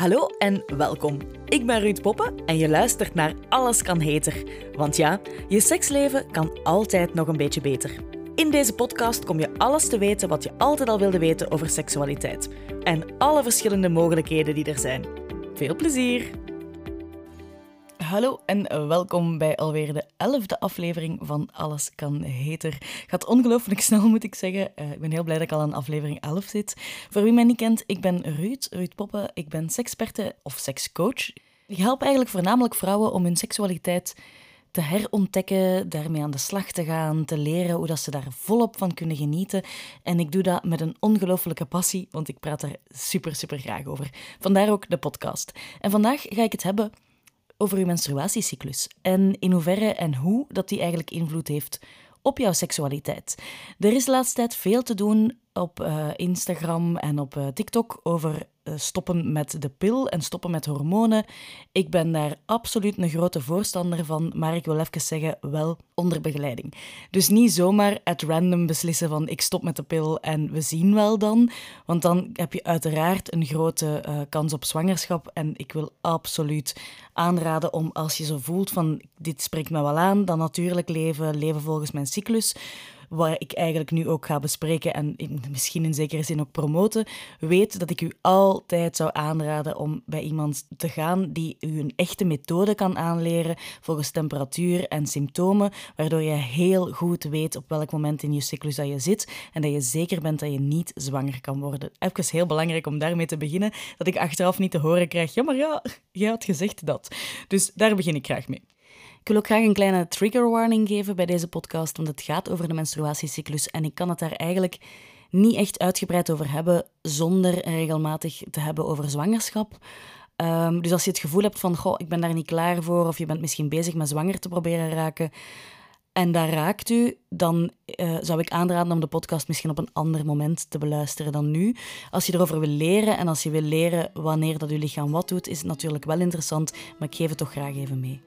Hallo en welkom. Ik ben Ruud Poppen en je luistert naar Alles kan heter. Want ja, je seksleven kan altijd nog een beetje beter. In deze podcast kom je alles te weten wat je altijd al wilde weten over seksualiteit. En alle verschillende mogelijkheden die er zijn. Veel plezier! Hallo en welkom bij alweer de elfde aflevering van Alles kan heter. Gaat ongelooflijk snel, moet ik zeggen. Uh, ik ben heel blij dat ik al aan aflevering 11 zit. Voor wie mij niet kent, ik ben Ruud, Ruud Poppen. Ik ben seksperte of sekscoach. Ik help eigenlijk voornamelijk vrouwen om hun seksualiteit te herontdekken, daarmee aan de slag te gaan, te leren hoe dat ze daar volop van kunnen genieten. En ik doe dat met een ongelofelijke passie, want ik praat er super, super graag over. Vandaar ook de podcast. En vandaag ga ik het hebben over uw menstruatiecyclus en in hoeverre en hoe dat die eigenlijk invloed heeft op jouw seksualiteit. Er is de laatste tijd veel te doen op uh, Instagram en op uh, TikTok over stoppen met de pil en stoppen met hormonen. Ik ben daar absoluut een grote voorstander van, maar ik wil even zeggen, wel onder begeleiding. Dus niet zomaar at random beslissen van ik stop met de pil en we zien wel dan, want dan heb je uiteraard een grote kans op zwangerschap en ik wil absoluut aanraden om als je zo voelt van dit spreekt me wel aan, dan natuurlijk leven, leven volgens mijn cyclus waar ik eigenlijk nu ook ga bespreken en misschien in zekere zin ook promoten, weet dat ik u altijd zou aanraden om bij iemand te gaan die u een echte methode kan aanleren volgens temperatuur en symptomen, waardoor je heel goed weet op welk moment in je cyclus dat je zit en dat je zeker bent dat je niet zwanger kan worden. Even heel belangrijk om daarmee te beginnen, dat ik achteraf niet te horen krijg, ja maar ja, jij had gezegd dat. Dus daar begin ik graag mee. Ik wil ook graag een kleine trigger warning geven bij deze podcast, want het gaat over de menstruatiecyclus en ik kan het daar eigenlijk niet echt uitgebreid over hebben zonder regelmatig te hebben over zwangerschap. Um, dus als je het gevoel hebt van, goh, ik ben daar niet klaar voor, of je bent misschien bezig met zwanger te proberen raken, en daar raakt u, dan uh, zou ik aanraden om de podcast misschien op een ander moment te beluisteren dan nu. Als je erover wil leren en als je wil leren wanneer dat uw lichaam wat doet, is het natuurlijk wel interessant, maar ik geef het toch graag even mee.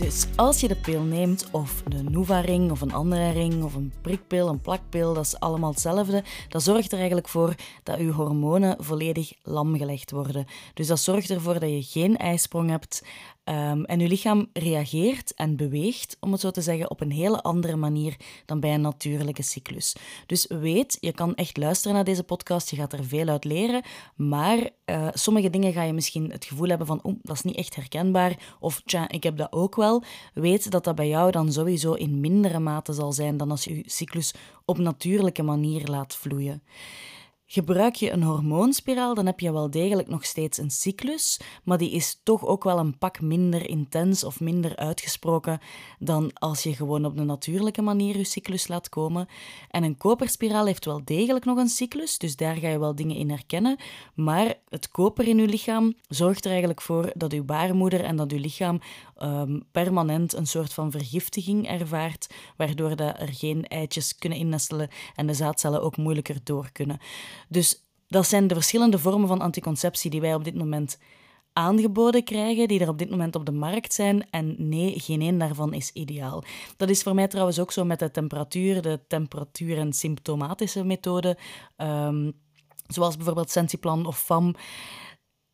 Dus als je de pil neemt, of de Nuva-ring, of een andere ring, of een prikpil, een plakpil, dat is allemaal hetzelfde. Dat zorgt er eigenlijk voor dat je hormonen volledig lamgelegd worden. Dus dat zorgt ervoor dat je geen ijsprong hebt, Um, en je lichaam reageert en beweegt, om het zo te zeggen, op een hele andere manier dan bij een natuurlijke cyclus. Dus weet, je kan echt luisteren naar deze podcast, je gaat er veel uit leren, maar uh, sommige dingen ga je misschien het gevoel hebben van, oh, dat is niet echt herkenbaar, of tja, ik heb dat ook wel. Weet dat dat bij jou dan sowieso in mindere mate zal zijn dan als je je cyclus op natuurlijke manier laat vloeien. Gebruik je een hormoonspiraal, dan heb je wel degelijk nog steeds een cyclus, maar die is toch ook wel een pak minder intens of minder uitgesproken dan als je gewoon op de natuurlijke manier je cyclus laat komen. En een koperspiraal heeft wel degelijk nog een cyclus, dus daar ga je wel dingen in herkennen, maar het koper in je lichaam zorgt er eigenlijk voor dat je baarmoeder en dat je lichaam um, permanent een soort van vergiftiging ervaart, waardoor er geen eitjes kunnen innestelen en de zaadcellen ook moeilijker door kunnen. Dus dat zijn de verschillende vormen van anticonceptie die wij op dit moment aangeboden krijgen, die er op dit moment op de markt zijn. En nee, geen één daarvan is ideaal. Dat is voor mij trouwens ook zo met de temperatuur, de temperatuur- en symptomatische methode, um, zoals bijvoorbeeld Sensiplan of FAM.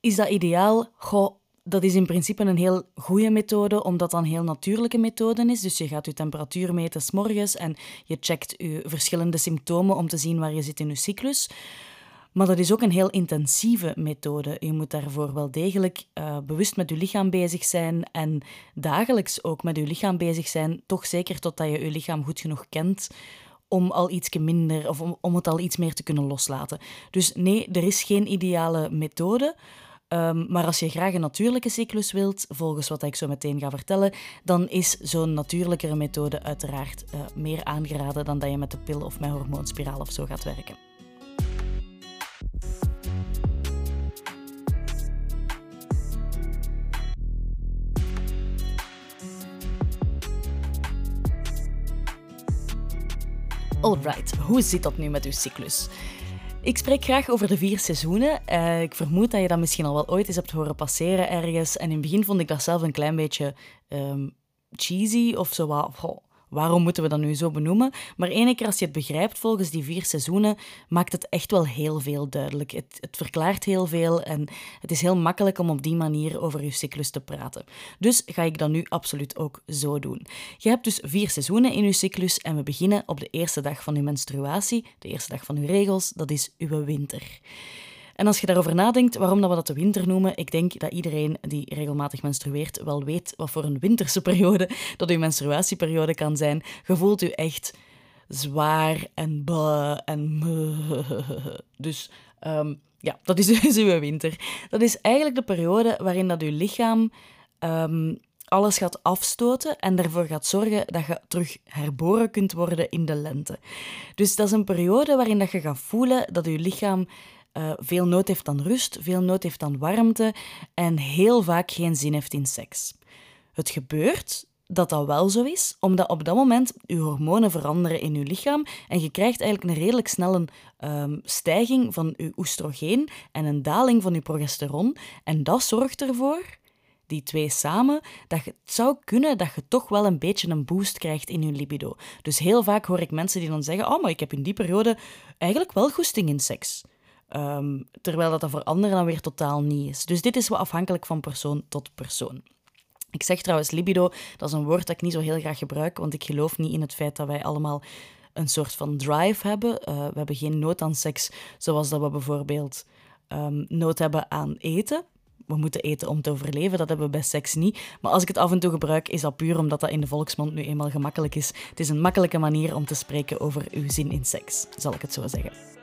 Is dat ideaal? Goh, dat is in principe een heel goede methode, omdat dat een heel natuurlijke methode is. Dus je gaat je temperatuur meten s morgens en je checkt je verschillende symptomen om te zien waar je zit in je cyclus. Maar dat is ook een heel intensieve methode. Je moet daarvoor wel degelijk uh, bewust met je lichaam bezig zijn en dagelijks ook met je lichaam bezig zijn. Toch zeker totdat je je lichaam goed genoeg kent om al iets minder of om, om het al iets meer te kunnen loslaten. Dus nee, er is geen ideale methode. Um, maar als je graag een natuurlijke cyclus wilt, volgens wat ik zo meteen ga vertellen, dan is zo'n natuurlijkere methode uiteraard uh, meer aangeraden dan dat je met de pil of met hormoonspiraal of zo gaat werken. Alright, hoe zit dat nu met uw cyclus? Ik spreek graag over de vier seizoenen. Uh, ik vermoed dat je dat misschien al wel ooit eens hebt horen passeren ergens. En in het begin vond ik dat zelf een klein beetje um, cheesy of zo wat waarom moeten we dat nu zo benoemen? Maar ene keer als je het begrijpt volgens die vier seizoenen, maakt het echt wel heel veel duidelijk. Het, het verklaart heel veel en het is heel makkelijk om op die manier over je cyclus te praten. Dus ga ik dat nu absoluut ook zo doen. Je hebt dus vier seizoenen in je cyclus en we beginnen op de eerste dag van je menstruatie, de eerste dag van je regels, dat is uw winter. En als je daarover nadenkt waarom dat we dat de winter noemen, ik denk dat iedereen die regelmatig menstrueert wel weet wat voor een winterse periode dat uw menstruatieperiode kan zijn. Je voelt u echt zwaar en ba en Dus um, ja, dat is dus uw winter. Dat is eigenlijk de periode waarin dat uw lichaam um, alles gaat afstoten en ervoor gaat zorgen dat je terug herboren kunt worden in de lente. Dus dat is een periode waarin dat je gaat voelen dat je lichaam uh, veel nood heeft aan rust, veel nood heeft aan warmte en heel vaak geen zin heeft in seks. Het gebeurt dat dat wel zo is, omdat op dat moment je hormonen veranderen in je lichaam en je krijgt eigenlijk een redelijk snelle um, stijging van je oestrogeen en een daling van je progesteron. En dat zorgt ervoor, die twee samen, dat het zou kunnen dat je toch wel een beetje een boost krijgt in je libido. Dus heel vaak hoor ik mensen die dan zeggen, oh, maar ik heb in die periode eigenlijk wel goesting in seks. Ehm, terwijl dat, dat voor anderen dan weer totaal niet is. Dus dit is wel afhankelijk van persoon tot persoon. Ik zeg trouwens libido, dat is een woord dat ik niet zo heel graag gebruik, want ik geloof niet in het feit dat wij allemaal een soort van drive hebben. Uh, we hebben geen nood aan seks, zoals dat we bijvoorbeeld um, nood hebben aan eten. We moeten eten om te overleven, dat hebben we bij seks niet. Maar als ik het af en toe gebruik, is dat puur omdat dat in de volksmond nu eenmaal gemakkelijk is. Het is een makkelijke manier om te spreken over uw zin in seks, zal ik het zo zeggen.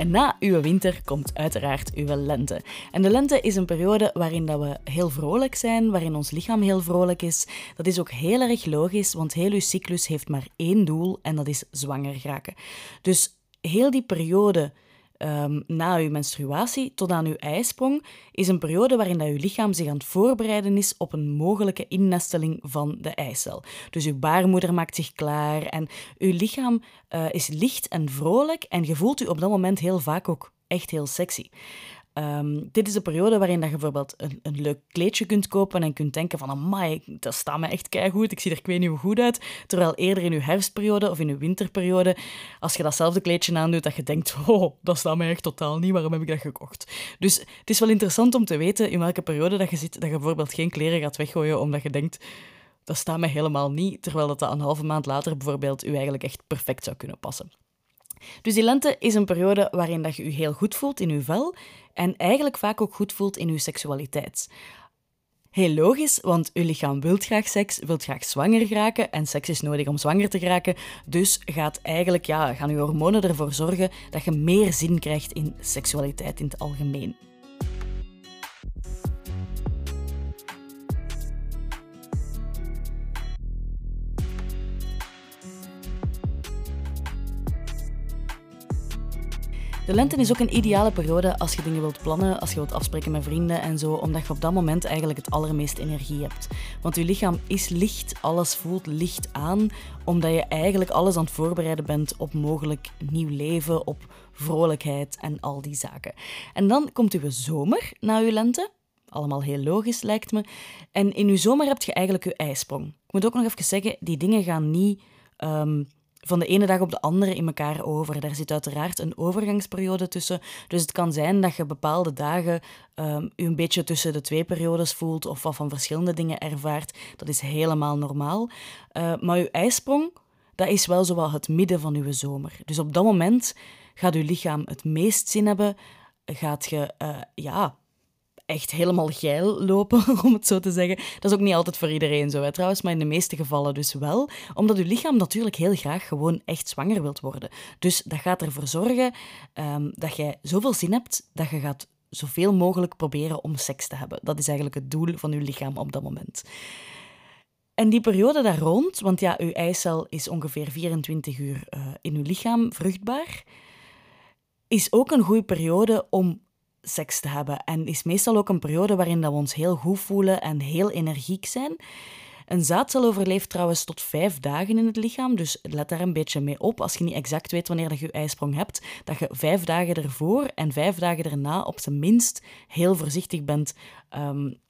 En na uw winter komt uiteraard uw lente. En de lente is een periode waarin dat we heel vrolijk zijn, waarin ons lichaam heel vrolijk is. Dat is ook heel erg logisch, want heel uw cyclus heeft maar één doel en dat is zwanger raken. Dus heel die periode um, na uw menstruatie tot aan uw eisprong is een periode waarin dat uw lichaam zich aan het voorbereiden is op een mogelijke innesteling van de eicel. Dus uw baarmoeder maakt zich klaar en uw lichaam uh, is licht en vrolijk en je voelt u op dat moment heel vaak ook echt heel sexy. Um, dit is de periode waarin dat je bijvoorbeeld een, een leuk kleedje kunt kopen en kunt denken van amai, dat staat me echt goed, ik zie er ik weet niet goed uit. Terwijl eerder in je herfstperiode of in je winterperiode, als je datzelfde kleedje aandoet, dat je denkt, oh, dat staat me echt totaal niet, waarom heb ik dat gekocht? Dus het is wel interessant om te weten in welke periode dat je zit, dat je bijvoorbeeld geen kleren gaat weggooien omdat je denkt, dat staat me helemaal niet, terwijl dat, dat een halve maand later bijvoorbeeld u eigenlijk echt perfect zou kunnen passen. Dus die lente is een periode waarin dat je je heel goed voelt in je vel en eigenlijk vaak ook goed voelt in je seksualiteit. Heel logisch, want je lichaam wil graag seks, wil graag zwanger geraken en seks is nodig om zwanger te geraken. Dus gaat eigenlijk, ja, gaan je hormonen ervoor zorgen dat je meer zin krijgt in seksualiteit in het algemeen. De lente is ook een ideale periode als je dingen wilt plannen, als je wilt afspreken met vrienden en zo, omdat je op dat moment eigenlijk het allermeest energie hebt. Want je lichaam is licht, alles voelt licht aan, omdat je eigenlijk alles aan het voorbereiden bent op mogelijk nieuw leven, op vrolijkheid en al die zaken. En dan komt uw zomer na uw lente. Allemaal heel logisch, lijkt me. En in uw zomer heb je eigenlijk je ijsprong. Ik moet ook nog even zeggen, die dingen gaan niet... Um, van de ene dag op de andere in elkaar over. Daar zit uiteraard een overgangsperiode tussen. Dus het kan zijn dat je bepaalde dagen um, je een beetje tussen de twee periodes voelt of wat van verschillende dingen ervaart. Dat is helemaal normaal. Uh, maar je ijsprong, dat is wel zowel het midden van je zomer. Dus op dat moment gaat je lichaam het meest zin hebben. Gaat je uh, ja, echt helemaal geil lopen, om het zo te zeggen. Dat is ook niet altijd voor iedereen zo, trouwens, maar in de meeste gevallen dus wel. Omdat je lichaam natuurlijk heel graag gewoon echt zwanger wilt worden. Dus dat gaat ervoor zorgen um, dat jij zoveel zin hebt dat je gaat zoveel mogelijk proberen om seks te hebben. Dat is eigenlijk het doel van je lichaam op dat moment. En die periode daar rond, want ja, uw eicel is ongeveer 24 uur uh, in uw lichaam vruchtbaar is ook een goede periode om seks te hebben. En is meestal ook een periode waarin dat we ons heel goed voelen en heel energiek zijn. Een zaadcel overleeft trouwens tot vijf dagen in het lichaam, dus let daar een beetje mee op. Als je niet exact weet wanneer je je ijsprong hebt, dat je vijf dagen ervoor en vijf dagen erna op zijn minst heel voorzichtig bent um,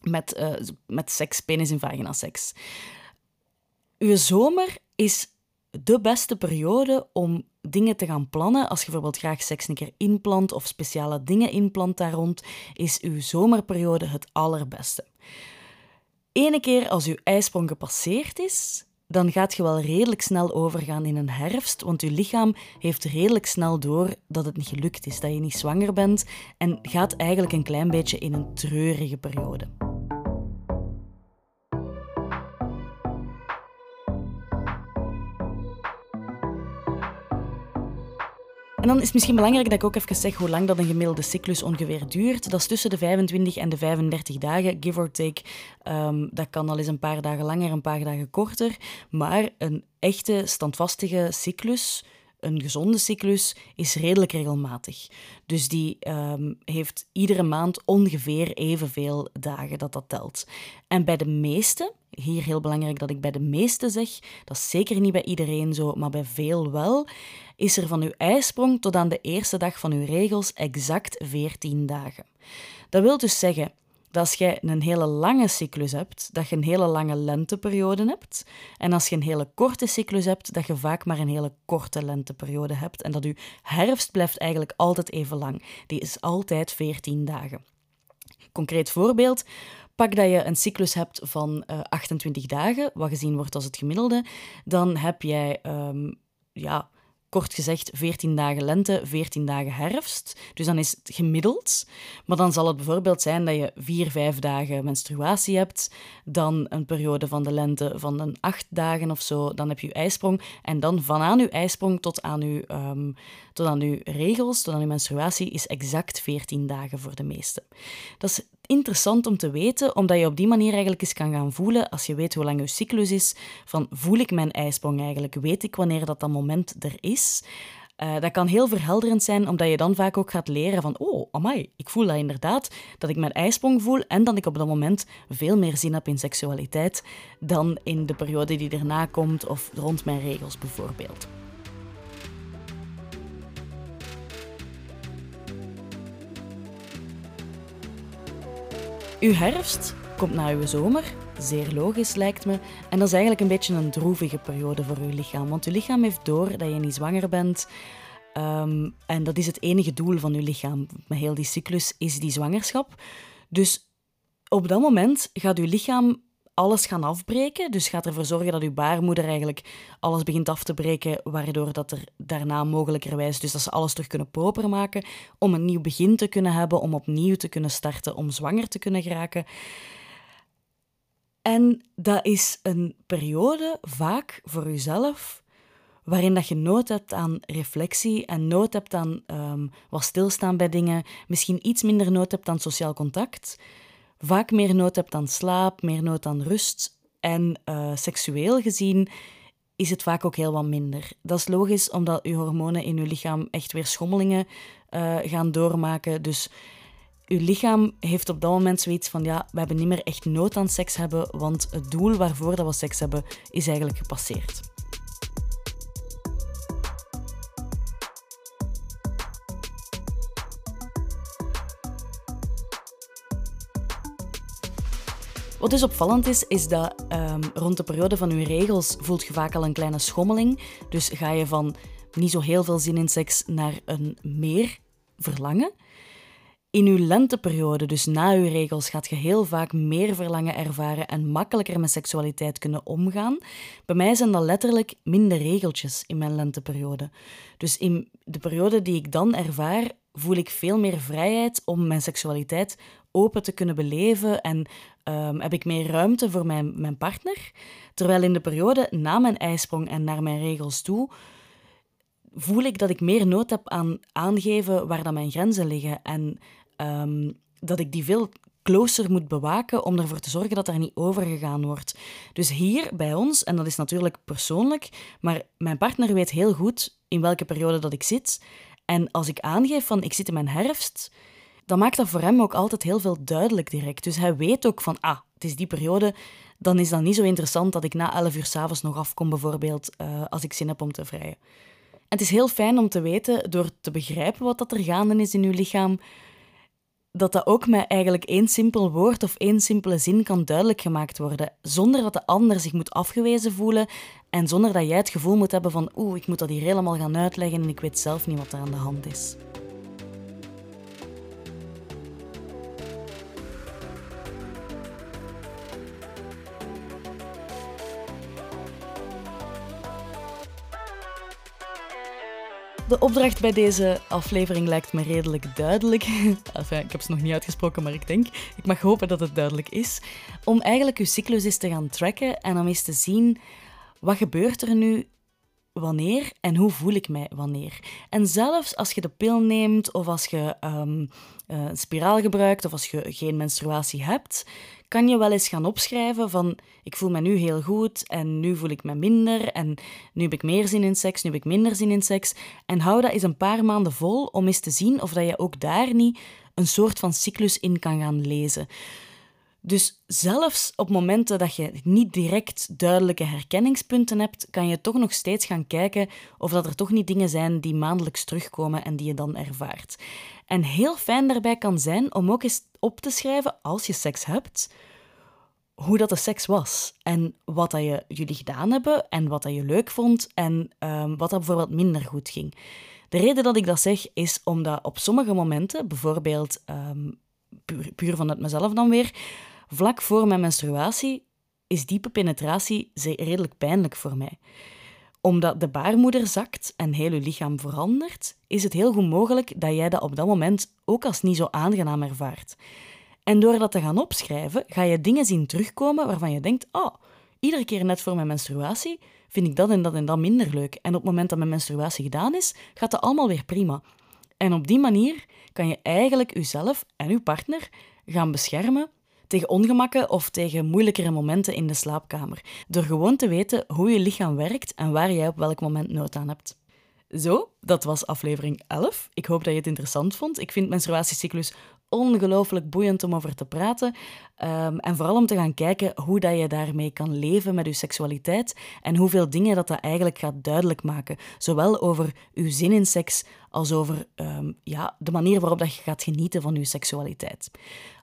met, uh, met seks, penis- en vagina seks. Uw zomer is de beste periode om dingen te gaan plannen. Als je bijvoorbeeld graag seks een keer inplant of speciale dingen inplant daar rond, is uw zomerperiode het allerbeste. Ene keer als uw ijsprong gepasseerd is, dan gaat je wel redelijk snel overgaan in een herfst, want je lichaam heeft redelijk snel door dat het niet gelukt is, dat je niet zwanger bent en gaat eigenlijk een klein beetje in een treurige periode. En dan is het misschien belangrijk dat ik ook even zeg hoe lang dat een gemiddelde cyclus ongeveer duurt. Dat is tussen de 25 en de 35 dagen, give or take. Um, dat kan al eens een paar dagen langer, een paar dagen korter. Maar een echte standvastige cyclus een gezonde cyclus is redelijk regelmatig. Dus die um, heeft iedere maand ongeveer evenveel dagen dat dat telt. En bij de meeste, hier heel belangrijk dat ik bij de meeste zeg, dat is zeker niet bij iedereen zo, maar bij veel wel, is er van uw ijsprong tot aan de eerste dag van uw regels exact 14 dagen. Dat wil dus zeggen dat als je een hele lange cyclus hebt, dat je een hele lange lenteperiode hebt. En als je een hele korte cyclus hebt, dat je vaak maar een hele korte lenteperiode hebt. En dat je herfst blijft eigenlijk altijd even lang. Die is altijd 14 dagen. Concreet voorbeeld. Pak dat je een cyclus hebt van uh, eh, 28 dagen, wat gezien wordt als het gemiddelde, dan heb jij um, ja, kort gezegd 14 dagen lente, 14 dagen herfst. Dus dan is het gemiddeld. Maar dan zal het bijvoorbeeld zijn dat je 4, 5 dagen menstruatie hebt, dan een periode van de lente van een 8 dagen of zo, dan heb je je ijsprong. En dan van aan je ijsprong tot aan je, um, tot aan uw regels, tot aan je menstruatie, is exact 14 dagen voor de meeste. Dat is interessant om te weten, omdat je op die manier eigenlijk eens kan gaan voelen, als je weet hoe lang je cyclus is, van voel ik mijn ijsprong eigenlijk? Weet ik wanneer dat, dat moment er is? Uh, dat kan heel verhelderend zijn, omdat je dan vaak ook gaat leren van oh, amai, ik voel dat inderdaad, dat ik mijn ijsprong voel en dat ik op dat moment veel meer zin heb in seksualiteit dan in de periode die erna komt of rond mijn regels bijvoorbeeld. Uw herfst komt na uw zomer, zeer logisch lijkt me. En dat is eigenlijk een beetje een droevige periode voor uw lichaam. Want uw lichaam heeft door dat je niet zwanger bent. Um, en dat is het enige doel van uw lichaam. Met heel die cyclus is die zwangerschap. Dus op dat moment gaat uw lichaam alles gaan afbreken. Dus gaat ervoor zorgen dat uw baarmoeder eigenlijk alles begint af te breken, waardoor dat er daarna mogelijkerwijs, dus dat ze alles terug kunnen proper maken, om een nieuw begin te kunnen hebben, om opnieuw te kunnen starten, om zwanger te kunnen geraken. En dat is een periode, vaak voor jezelf, waarin dat je nood hebt aan reflectie en nood hebt aan um, wat stilstaan bij dingen, misschien iets minder nood hebt aan sociaal contact vaak meer nood hebt aan slaap, meer nood aan rust. En uh, seksueel gezien is het vaak ook heel wat minder. Dat is logisch, omdat je hormonen in je lichaam echt weer schommelingen uh, gaan doormaken. Dus je lichaam heeft op dat moment zoiets van: ja, we hebben niet meer echt nood aan seks hebben, want het doel waarvoor dat we seks hebben is eigenlijk gepasseerd. Wat dus opvallend is, is dat um, rond de periode van uw regels voelt je vaak al een kleine schommeling. Dus ga je van niet zo heel veel zin in seks naar een meer verlangen. In uw lenteperiode, dus na uw regels, gaat je heel vaak meer verlangen ervaren en makkelijker met seksualiteit kunnen omgaan. Bij mij zijn dat letterlijk minder regeltjes in mijn lenteperiode. Dus in de periode die ik dan ervaar, voel ik veel meer vrijheid om mijn seksualiteit open te kunnen beleven en um, heb ik meer ruimte voor mijn, mijn partner. Terwijl in de periode na mijn ijsprong en naar mijn regels toe, voel ik dat ik meer nood heb aan aangeven waar dan mijn grenzen liggen. En um, dat ik die veel closer moet bewaken om ervoor te zorgen dat er niet overgegaan wordt. Dus hier bij ons, en dat is natuurlijk persoonlijk, maar mijn partner weet heel goed in welke periode dat ik zit En als ik aangeef van ik zit in mijn herfst, dan maakt dat voor hem ook altijd heel veel duidelijk direct. Dus hij weet ook van, ah, het is die periode, dan is dat niet zo interessant dat ik na 11 uur s'avonds nog afkom, bijvoorbeeld, uh, als ik zin heb om te vrijen. En het is heel fijn om te weten, door te begrijpen wat dat er gaande is in uw lichaam, dat dat ook met eigenlijk één simpel woord of één simpele zin kan duidelijk gemaakt worden, zonder dat de ander zich moet afgewezen voelen en zonder dat jij het gevoel moet hebben van oeh, ik moet dat hier helemaal gaan uitleggen en ik weet zelf niet wat er aan de hand is. De opdracht bij deze aflevering lijkt me redelijk duidelijk. Enfin, ik heb ze nog niet uitgesproken, maar ik denk, ik mag hopen dat het duidelijk is. Om eigenlijk uw cyclus eens te gaan tracken en om eens te zien wat gebeurt er nu wanneer en hoe voel ik mij wanneer. En zelfs als je de pil neemt of als je um, een spiraal gebruikt of als je geen menstruatie hebt, kan je wel eens gaan opschrijven van ik voel me nu heel goed en nu voel ik me minder en nu heb ik meer zin in seks, nu heb ik minder zin in seks. En hou dat eens een paar maanden vol om eens te zien of dat je ook daar niet een soort van cyclus in kan gaan lezen. Dus zelfs op momenten dat je niet direct duidelijke herkenningspunten hebt, kan je toch nog steeds gaan kijken of dat er toch niet dingen zijn die maandelijks terugkomen en die je dan ervaart. En heel fijn daarbij kan zijn om ook eens op te schrijven, als je seks hebt, hoe dat de seks was. En wat dat je, jullie gedaan hebben en wat dat je leuk vond en um, wat dat bijvoorbeeld minder goed ging. De reden dat ik dat zeg is omdat op sommige momenten, bijvoorbeeld puur, puur vanuit mezelf dan weer, vlak voor mijn menstruatie is diepe penetratie redelijk pijnlijk voor mij. Omdat de baarmoeder zakt en heel je lichaam verandert, is het heel goed mogelijk dat jij dat op dat moment ook als niet zo aangenaam ervaart. En door dat te gaan opschrijven, ga je dingen zien terugkomen waarvan je denkt: oh, iedere keer net voor mijn menstruatie vind ik dat en dat en dat minder leuk. En op het moment dat mijn menstruatie gedaan is, gaat dat allemaal weer prima. En op die manier kan je eigenlijk jezelf en je partner gaan beschermen tegen ongemakken of tegen moeilijkere momenten in de slaapkamer. Door gewoon te weten hoe je lichaam werkt en waar jij op welk moment nood aan hebt. Zo, dat was aflevering 11. Ik hoop dat je het interessant vond. Ik vind menstruatiecyclus ongelooflijk boeiend om over te praten. Um, en vooral om te gaan kijken hoe dat je daarmee kan leven met je seksualiteit en hoeveel dingen dat dat eigenlijk gaat duidelijk maken. Zowel over je zin in seks als over um, ja, de manier waarop dat je gaat genieten van je seksualiteit.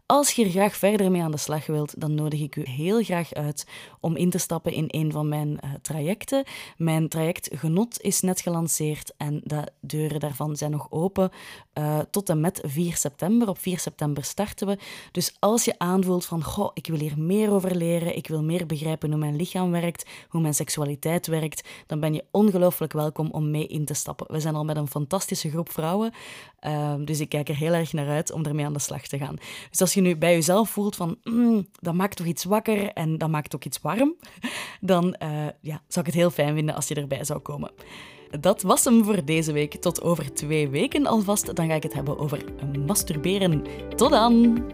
Als je er graag verder mee aan de slag wilt, dan nodig ik u heel graag uit om in te stappen in een van mijn uh, trajecten. Mijn traject Genot is net gelanceerd en de deuren daarvan zijn nog open uh, tot en met 4 september. Op 4 september starten we. Dus als je aanvoelt van, goh, ik wil hier meer over leren, ik wil meer begrijpen hoe mijn lichaam werkt, hoe mijn seksualiteit werkt, dan ben je ongelooflijk welkom om mee in te stappen. We zijn al met een fantastische groep vrouwen, uh, dus ik kijk er heel erg naar uit om ermee aan de slag te gaan. Dus als je nu bij jezelf voelt van, mm, dat maakt toch iets wakker en dat maakt ook iets warm, dan uh, ja, zou ik het heel fijn vinden als je erbij zou komen. Dat was hem voor deze week. Tot over twee weken alvast. Dan ga ik het hebben over masturberen. Tot dan!